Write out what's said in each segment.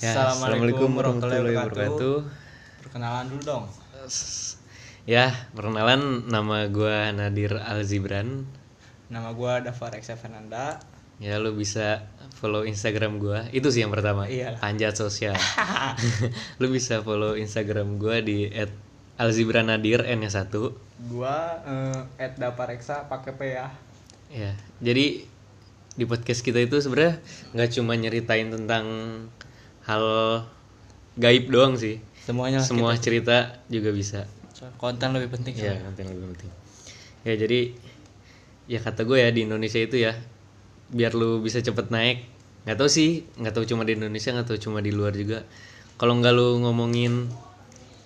Ya, Assalamualaikum warahmatullahi wabarakatuh. Perkenalan dulu dong. Ya, perkenalan nama gua Nadir Alzibran. Nama gua Dafar Eksa Fernanda. Ya, lu bisa follow Instagram gua. Itu sih yang pertama. Iya. Panjat sosial. lu bisa follow Instagram gua di @alzibranadir n nya 1. Gua eh at Dafar Eksa pakai P ya. Ya, jadi di podcast kita itu sebenarnya nggak cuma nyeritain tentang hal gaib doang sih. Semuanya Semua cerita juga bisa. kita- konten lebih penting Ya, soalnya. konten lebih penting. Ya, jadi ya kata gue ya di Indonesia itu ya biar lu bisa cepet naik. nggak tahu sih, nggak tahu cuma di Indonesia, nggak tahu cuma di luar juga. Kalau nggak lu ngomongin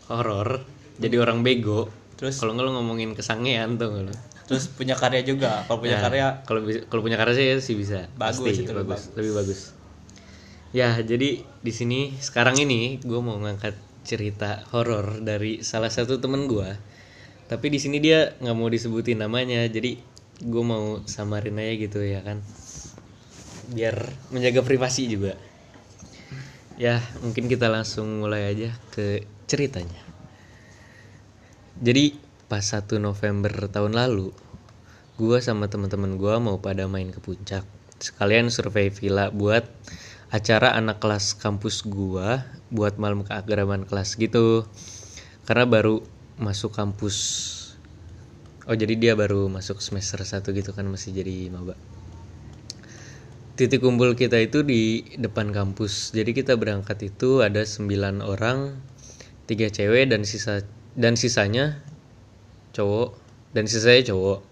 horor, jadi orang bego. Terus? kalau nggak lu ngomongin kesangean tuh lu? Terus punya karya juga. Kalau punya Ya, karya kalau kalau punya karya sih, sih bisa. Bagus Pasti, itu, lebih bagus, lebih bagus. Ya, jadi di sini sekarang ini gue mau ngangkat cerita horor dari salah satu temen gue. Tapi di sini dia nggak mau disebutin namanya, jadi gue mau samarin aja gitu ya kan, biar menjaga privasi juga. Ya, mungkin kita langsung mulai aja ke ceritanya. Jadi pas 1 November tahun lalu, gua sama teman-teman gua mau pada main ke puncak. Sekalian survei villa buat acara anak kelas kampus gua buat malam keagraman kelas gitu. Karena baru masuk kampus. Oh, jadi dia baru masuk semester 1 gitu kan masih jadi maba. Titik kumpul kita itu di depan kampus. Jadi kita berangkat itu ada 9 orang, tiga cewek dan sisa dan sisanya cowok dan sisanya cowok.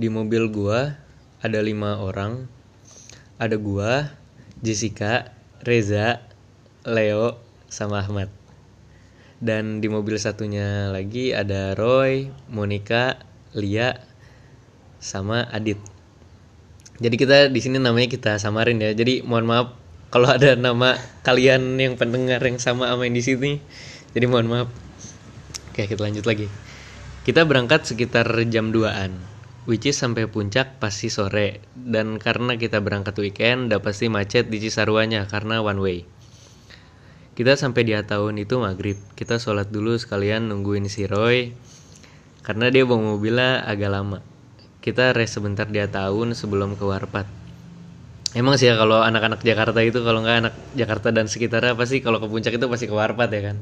Di mobil gua ada lima orang. Ada gua, Jessica, Reza, Leo, sama Ahmad. Dan di mobil satunya lagi ada Roy, Monica, Lia, sama Adit. Jadi kita di sini namanya kita samarin ya. Jadi mohon maaf kalau ada nama kalian yang pendengar yang sama sama yang di sini. Jadi mohon maaf. Oke, kita lanjut lagi. Kita berangkat sekitar jam 2-an. Which is sampai puncak pasti sore. Dan karena kita berangkat weekend, udah pasti macet di Cisarwanya karena one way. Kita sampai di tahun itu maghrib. Kita sholat dulu sekalian nungguin si Roy. Karena dia bawa mobilnya agak lama. Kita rest sebentar di tahun sebelum ke Warpat. Emang sih ya kalau anak-anak Jakarta itu kalau nggak anak Jakarta dan sekitarnya pasti kalau ke puncak itu pasti ke Warpat ya kan.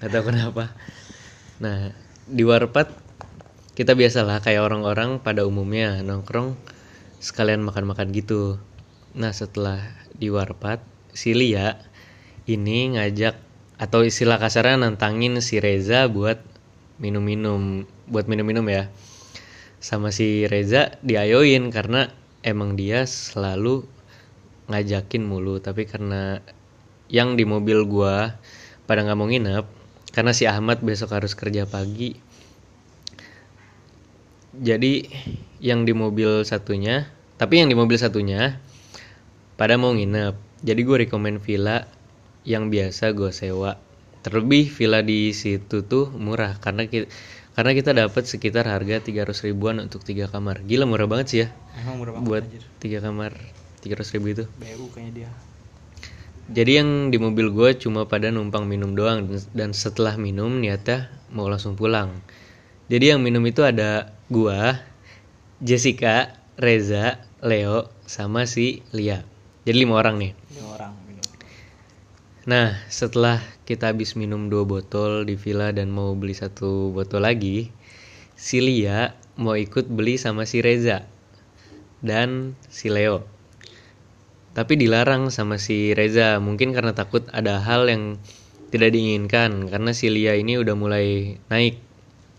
Gak tahu kenapa. Nah di Warpat kita biasalah kayak orang-orang pada umumnya nongkrong sekalian makan-makan gitu. Nah setelah di Warpat si Lia ini ngajak atau istilah kasarnya nantangin si Reza buat minum-minum buat minum-minum ya sama si Reza diayoin karena emang dia selalu ngajakin mulu tapi karena yang di mobil gua pada nggak mau nginep karena si Ahmad besok harus kerja pagi jadi yang di mobil satunya tapi yang di mobil satunya pada mau nginep. Jadi gue rekomend villa yang biasa gue sewa. Terlebih villa di situ tuh murah karena kita karena kita dapat sekitar harga 300 ribuan untuk tiga kamar. Gila murah banget sih ya. Emang murah banget buat anjir. tiga kamar 300 ribu itu. BU kayaknya dia. jadi yang di mobil gue cuma pada numpang minum doang dan setelah minum niatnya mau langsung pulang. Jadi yang minum itu ada gua Jessica Reza Leo sama si Lia jadi lima orang nih Dia orang minum. Nah, setelah kita habis minum dua botol di villa dan mau beli satu botol lagi, si Lia mau ikut beli sama si Reza dan si Leo. Tapi dilarang sama si Reza, mungkin karena takut ada hal yang tidak diinginkan karena si Lia ini udah mulai naik.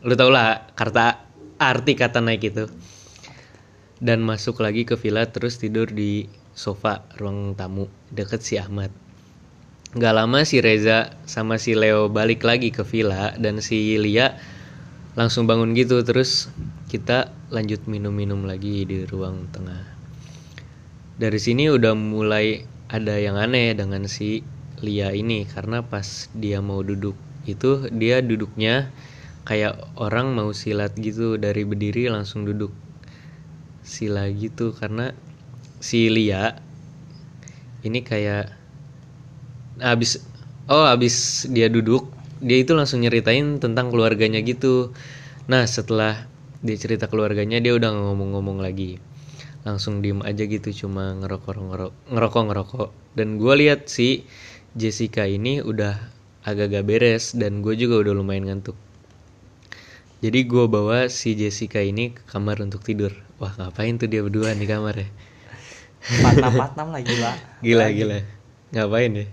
Lu tau lah kata arti kata naik itu. Dan masuk lagi ke villa terus tidur di sofa ruang tamu deket si Ahmad. Gak lama si Reza sama si Leo balik lagi ke villa dan si Lia langsung bangun gitu terus kita lanjut minum-minum lagi di ruang tengah. Dari sini udah mulai ada yang aneh dengan si Lia ini karena pas dia mau duduk itu dia duduknya kayak orang mau silat gitu dari berdiri langsung duduk. Sila gitu karena si Lia ini kayak abis oh abis dia duduk dia itu langsung nyeritain tentang keluarganya gitu. Nah setelah dia cerita keluarganya dia udah ngomong-ngomong lagi. Langsung diem aja gitu cuma ngerokok ngerokok ngerokok ngerokok. Dan gue lihat si Jessica ini udah agak-agak beres dan gue juga udah lumayan ngantuk jadi gue bawa si Jessica ini ke kamar untuk tidur. Wah ngapain tuh dia berdua di kamar ya? Empat enam lah gila. Gila gila. Ngapain ya?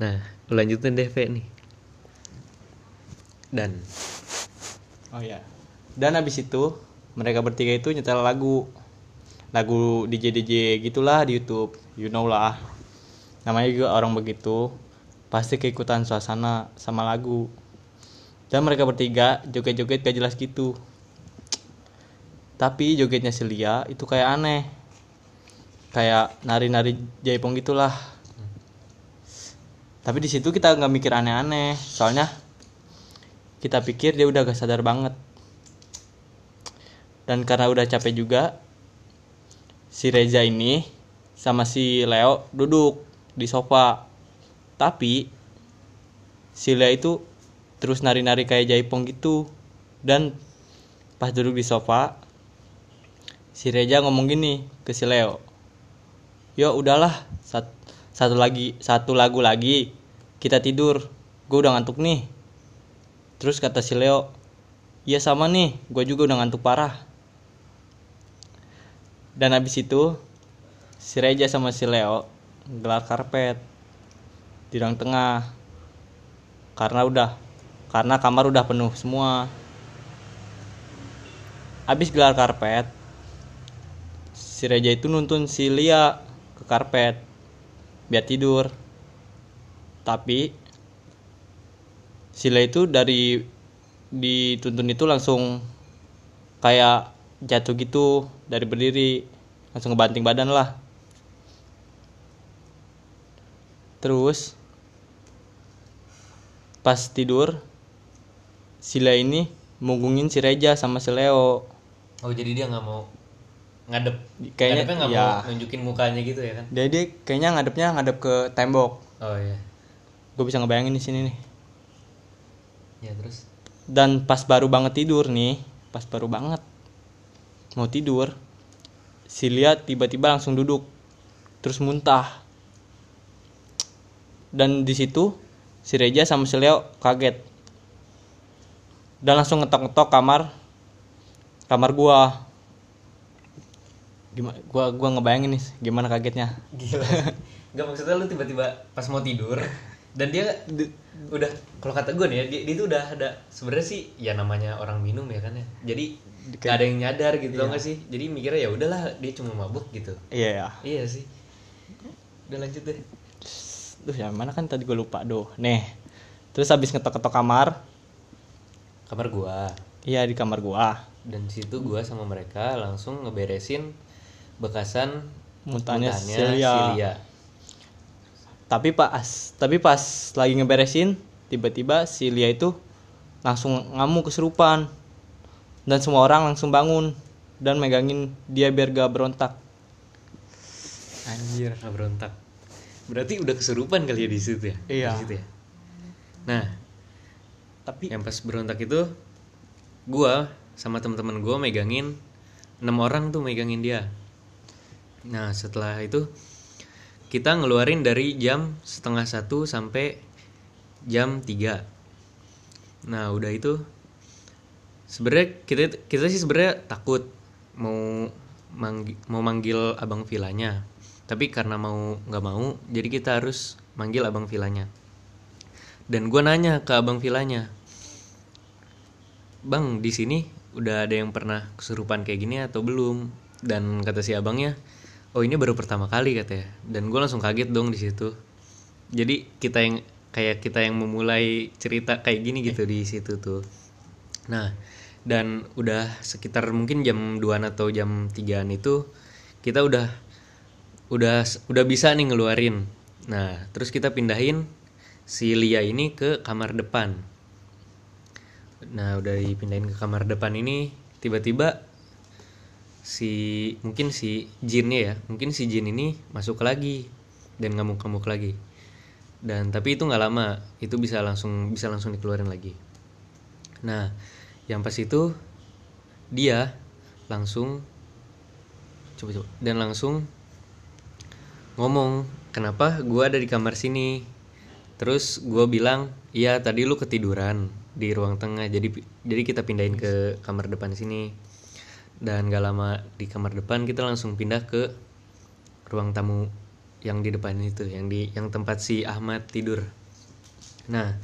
Nah lanjutin deh Ve, nih. Dan. Oh ya dan habis itu mereka bertiga itu nyetel lagu. Lagu DJ DJ gitulah di YouTube. You know lah. Namanya juga orang begitu. Pasti keikutan suasana sama lagu dan mereka bertiga joget-joget gak jelas gitu. Tapi jogetnya si Lia itu kayak aneh. Kayak nari-nari jaipong gitulah. Tapi di situ kita nggak mikir aneh-aneh. Soalnya kita pikir dia udah gak sadar banget. Dan karena udah capek juga si Reza ini sama si Leo duduk di sofa. Tapi si Leo itu terus nari-nari kayak jaipong gitu. Dan pas duduk di sofa si Reza ngomong gini ke si Leo yo udahlah sat- satu lagi satu lagu lagi kita tidur gue udah ngantuk nih. Terus kata si Leo iya sama nih gue juga udah ngantuk parah. Dan habis itu si Reja sama si Leo gelar karpet di ruang tengah karena udah karena kamar udah penuh semua. Habis gelar karpet si Reja itu nuntun si Lia ke karpet biar tidur. Tapi Sila itu dari dituntun itu langsung kayak jatuh gitu dari berdiri langsung ngebanting badan lah. Terus pas tidur Sila ini munggungin si Reja sama si Leo. Oh jadi dia nggak mau ngadep. Kayaknya- nggak iya. mau nunjukin mukanya gitu ya kan? Jadi dia kayaknya ngadepnya ngadep ke tembok. Oh iya. Gue bisa ngebayangin di sini nih. Ya terus? Dan pas baru banget tidur nih pas baru banget mau tidur si Lia tiba-tiba langsung duduk terus muntah. Dan di situ si Reja sama si Leo kaget dan langsung ngetok-ngetok kamar. Kamar gua. Gimana gua gua ngebayangin nih gimana kagetnya. Gila. Nggak maksudnya lu tiba-tiba pas mau tidur dan dia di- udah kalau kata gue nih ya dia, dia tuh udah ada sebenarnya sih ya namanya orang minum ya kan ya. Jadi gak ada yang nyadar gitu tau gak sih? Jadi mikirnya ya udahlah dia cuma mabuk gitu. Iya ya iya sih. Udah lanjut deh. Duh, yang mana kan tadi gue lupa. Doh. Nih. Terus habis ngetok-ketok kamar, kamar gua iya di kamar gua. dan di situ gua sama mereka langsung ngeberesin bekasan Muntahnya Celia. Celia. Tapi pas, tapi pas lagi ngeberesin, tiba-tiba si Lia itu langsung ngamuk kesurupan. Dan semua orang langsung bangun dan megangin dia biar gak berontak. Anjir. Nggak berontak berarti udah kesurupan kali ya di situ ya Iya. Di situ ya nah Tapi yang pas berontak itu gua sama teman-teman gua megangin enam orang tuh megangin dia. Nah setelah itu kita ngeluarin dari jam setengah satu sampai jam 3 nah udah itu sebenarnya kita kita sih sebenarnya takut mau manggi- mau manggil abang vilanya. Tapi karena mau nggak mau jadi kita harus manggil abang vilanya dan gue nanya ke abang vilanya bang di sini udah ada yang pernah kesurupan kayak gini atau belum? Dan kata si abangnya oh ini baru pertama kali katanya dan gue langsung kaget dong di situ. Jadi kita yang kayak kita yang memulai cerita kayak gini gitu di situ tuh. Nah dan udah sekitar mungkin jam 2 atau jam 3an itu kita udah udah udah bisa nih ngeluarin. Nah terus kita pindahin si Lia ini ke kamar depan. Nah udah dipindahin ke kamar depan ini tiba-tiba si mungkin si jinnya ya mungkin si jin ini masuk lagi dan ngamuk-ngamuk lagi. Dan tapi itu nggak lama itu bisa langsung bisa langsung dikeluarin lagi. Nah yang pas itu dia langsung coba coba dan langsung ngomong kenapa gua ada di kamar sini terus gua bilang iya tadi lu ketiduran di ruang tengah jadi jadi kita pindahin ke kamar depan sini. Dan gak lama di kamar depan kita langsung pindah ke ruang tamu yang di depan itu yang di yang tempat si Ahmad tidur. Nah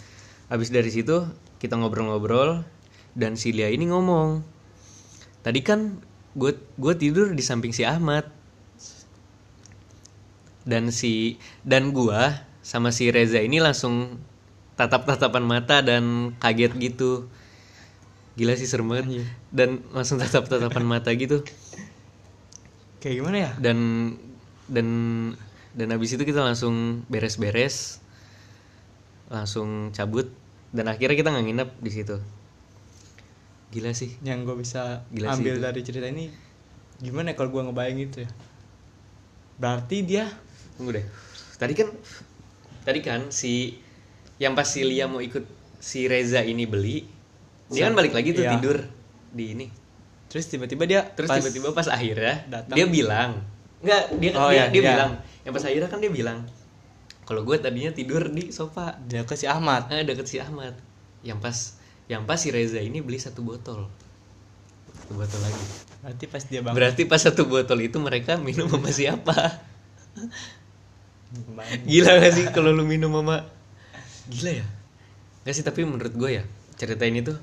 habis dari situ kita ngobrol-ngobrol dan si Lia ini ngomong tadi kan gue gue tidur di samping si Ahmad. Dan si dan gua sama si Reza ini langsung tatap-tatapan mata dan kaget gitu. Gila sih serem banget. Dan langsung tatap-tatapan mata gitu. Kayak gimana ya? Dan dan dan habis itu kita langsung beres-beres langsung cabut dan akhirnya kita nggak nginep di situ. Gila sih. Yang gue bisa Gila ambil dari cerita ini gimana ya kalau gue ngebayang itu ya? Berarti dia tunggu deh. Tadi kan tadi kan si yang pas si Lia mau ikut si Reza ini beli dia kan balik lagi tuh Iya. tidur di ini terus tiba-tiba dia terus pas- tiba-tiba pas akhirnya datang. dia bilang nggak dia Oh, dia, iya, dia iya. bilang yang pas akhirnya kan dia bilang kalau gue tadinya tidur di sofa dia ke si Ahmad ah deket si Ahmad yang pas yang pas si Reza ini beli satu botol satu botol lagi berarti pas dia bangun berarti pas satu botol itu mereka minum sama siapa. gila gak sih kalau lu minum sama gila ya? Gak sih tapi menurut gue ya cerita ini tuh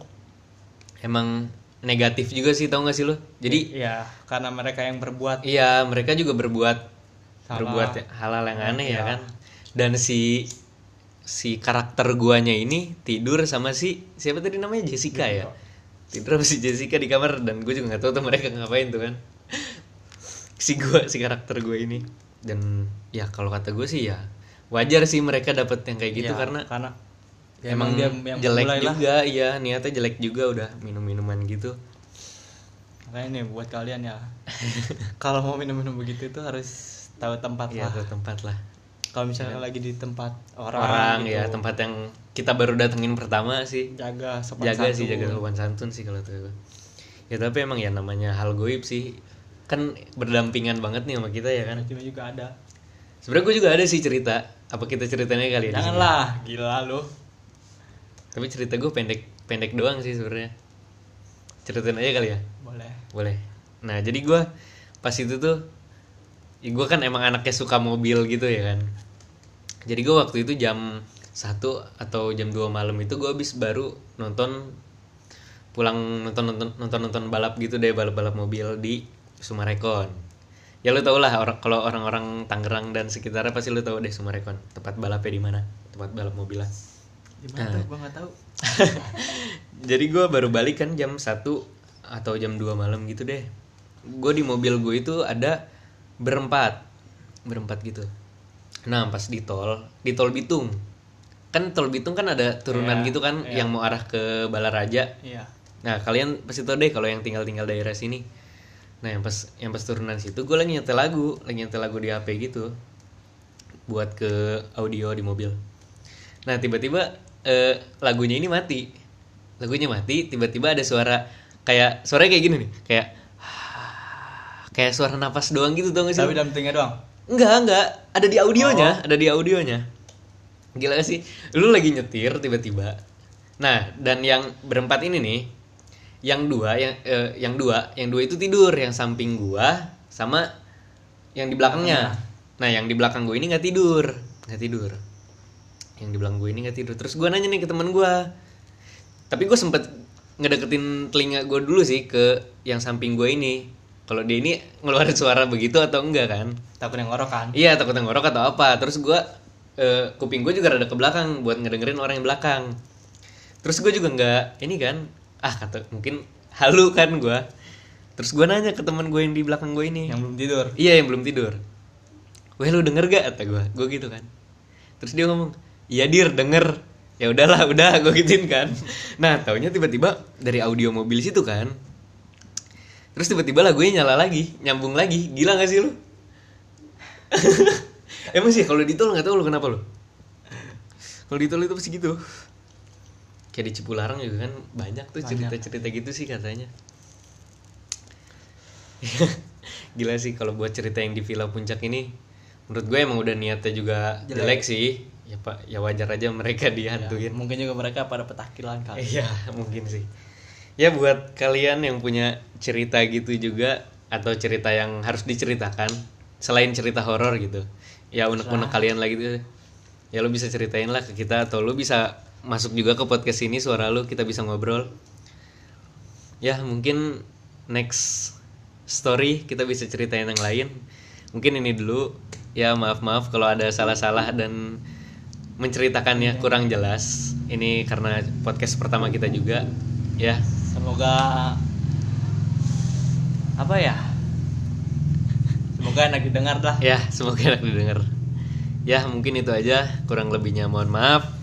emang negatif juga sih tau gak sih lo jadi ya karena mereka yang berbuat. Iya mereka juga berbuat Salah. berbuat hal-hal yang aneh ya Iya. kan? Dan si si karakter guanya ini tidur sama si siapa tadi namanya? Jessica ya? Tidur sama si Jessica di kamar dan gue juga nggak tahu tuh mereka ngapain tuh kan? Si gua si karakter gue ini dan ya kalau kata gue sih ya wajar sih mereka dapet yang kayak gitu Ya, karena karena ya emang dia yang jelek memulai lah. juga iya niatnya jelek juga udah minum minuman gitu. Makanya nih buat kalian ya. Kalau mau minum-minum begitu itu harus tahu tempat ya lah. ke tempat lah. Kalau misalnya lagi di tempat orang, orang gitu, ya tempat yang kita baru datengin pertama sih. Jaga sopan jaga sih santun. jaga sopan santun sih kalau tuh ya tapi emang ya namanya hal goib sih kan berdampingan banget nih sama kita ya kan? Cuma juga ada. Sebenarnya gue juga ada sih cerita. Apa kita ceritanya kali ya sini? janganlah gila lu. Tapi cerita gue pendek pendek doang sih sebenarnya. Ceritain aja kali ya? Boleh. Boleh. Nah jadi gue pas itu tuh ya gue kan emang anaknya suka mobil gitu ya kan? Jadi gue waktu itu jam satu atau jam 2 malam itu gue habis baru nonton pulang nonton nonton nonton nonton balap gitu deh balap balap mobil di Sumarekon. Ya lu tau lah orang kalau orang-orang Tangerang dan sekitarnya pasti lu tau deh Sumarekon. Tempat balapnya di mana? Tempat balap mobil lah. Gimana tuh gua nggak tahu jadi gue baru balik kan jam 1 atau jam 2 malam gitu deh. Gue di mobil gue itu ada berempat. Berempat gitu. Nah pas di tol di tol Bitung. Kan tol Bitung kan ada turunan Iya, gitu kan iya. yang mau arah ke Balaraja. Iya. Nah kalian pasti tau deh kalau yang tinggal tinggal daerah sini nah yang pas yang pas turunan situ gue lagi nyetel lagu lagi nyetel lagu di HP gitu buat ke audio di mobil nah tiba-tiba eh, lagunya ini mati lagunya mati tiba-tiba ada suara kayak suara kayak gini nih kayak kayak suara napas doang gitu gak sih tapi dalam telinga doang Enggak, enggak. Ada di audionya, ada di audionya. Gila gak sih? Lu lagi nyetir tiba-tiba. Nah, dan yang berempat ini nih, yang dua, yang eh, yang dua, yang dua itu tidur, yang samping gua sama yang di belakangnya. Nah, yang di belakang gue ini nggak tidur, nggak tidur. Yang di belakang gue ini nggak tidur. Terus gua nanya nih ke teman gua. Tapi gue sempet ngedeketin telinga gue dulu sih ke yang samping gue ini. Kalau dia ini ngeluarin suara begitu atau enggak kan? takut yang ngorok kan Iya takut ngorok atau apa Terus gue Kuping gue juga rada ke belakang Buat ngedengerin orang yang belakang Terus gue juga nggak Ini kan Ah kata mungkin Halu kan gue Terus gue nanya ke teman gue yang di belakang gue ini. Yang belum tidur? Iya yang belum tidur. Weh lu denger gak? kata gue Gue gitu kan. Terus dia ngomong Iya dir denger. Ya udahlah udah gue gituin kan. Nah taunya tiba-tiba dari audio mobil situ kan. Terus tiba-tiba lagunya nyala lagi nyambung lagi. Gila gak sih lu? Emang sih kalau di tol nggak tahu lu kenapa lu? Kalau di tol itu pasti gitu kayak di Cipularang juga kan banyak tuh cerita-cerita gitu sih katanya gila sih kalau buat cerita yang di Villa Puncak ini menurut gue emang udah niatnya juga Jelek. jelek, sih ya pak ya wajar aja mereka dihantuin mungkin juga mereka pada petakilan kali Iya mungkin sih. Ya buat kalian yang punya cerita gitu juga atau cerita yang harus diceritakan selain cerita horor gitu. Ya unek-unek kalian lagi tuh. Ya lu bisa ceritain lah ke kita atau lu bisa masuk juga ke podcast ini suara lu kita bisa ngobrol. Ya mungkin next story kita bisa ceritain yang lain. Mungkin ini dulu. Ya maaf-maaf kalau ada salah-salah dan menceritakannya kurang jelas. Ini karena podcast pertama kita juga. Ya, semoga apa ya semoga enak didengar lah ya semoga enak didengar. Ya, mungkin itu aja. Kurang lebihnya mohon maaf.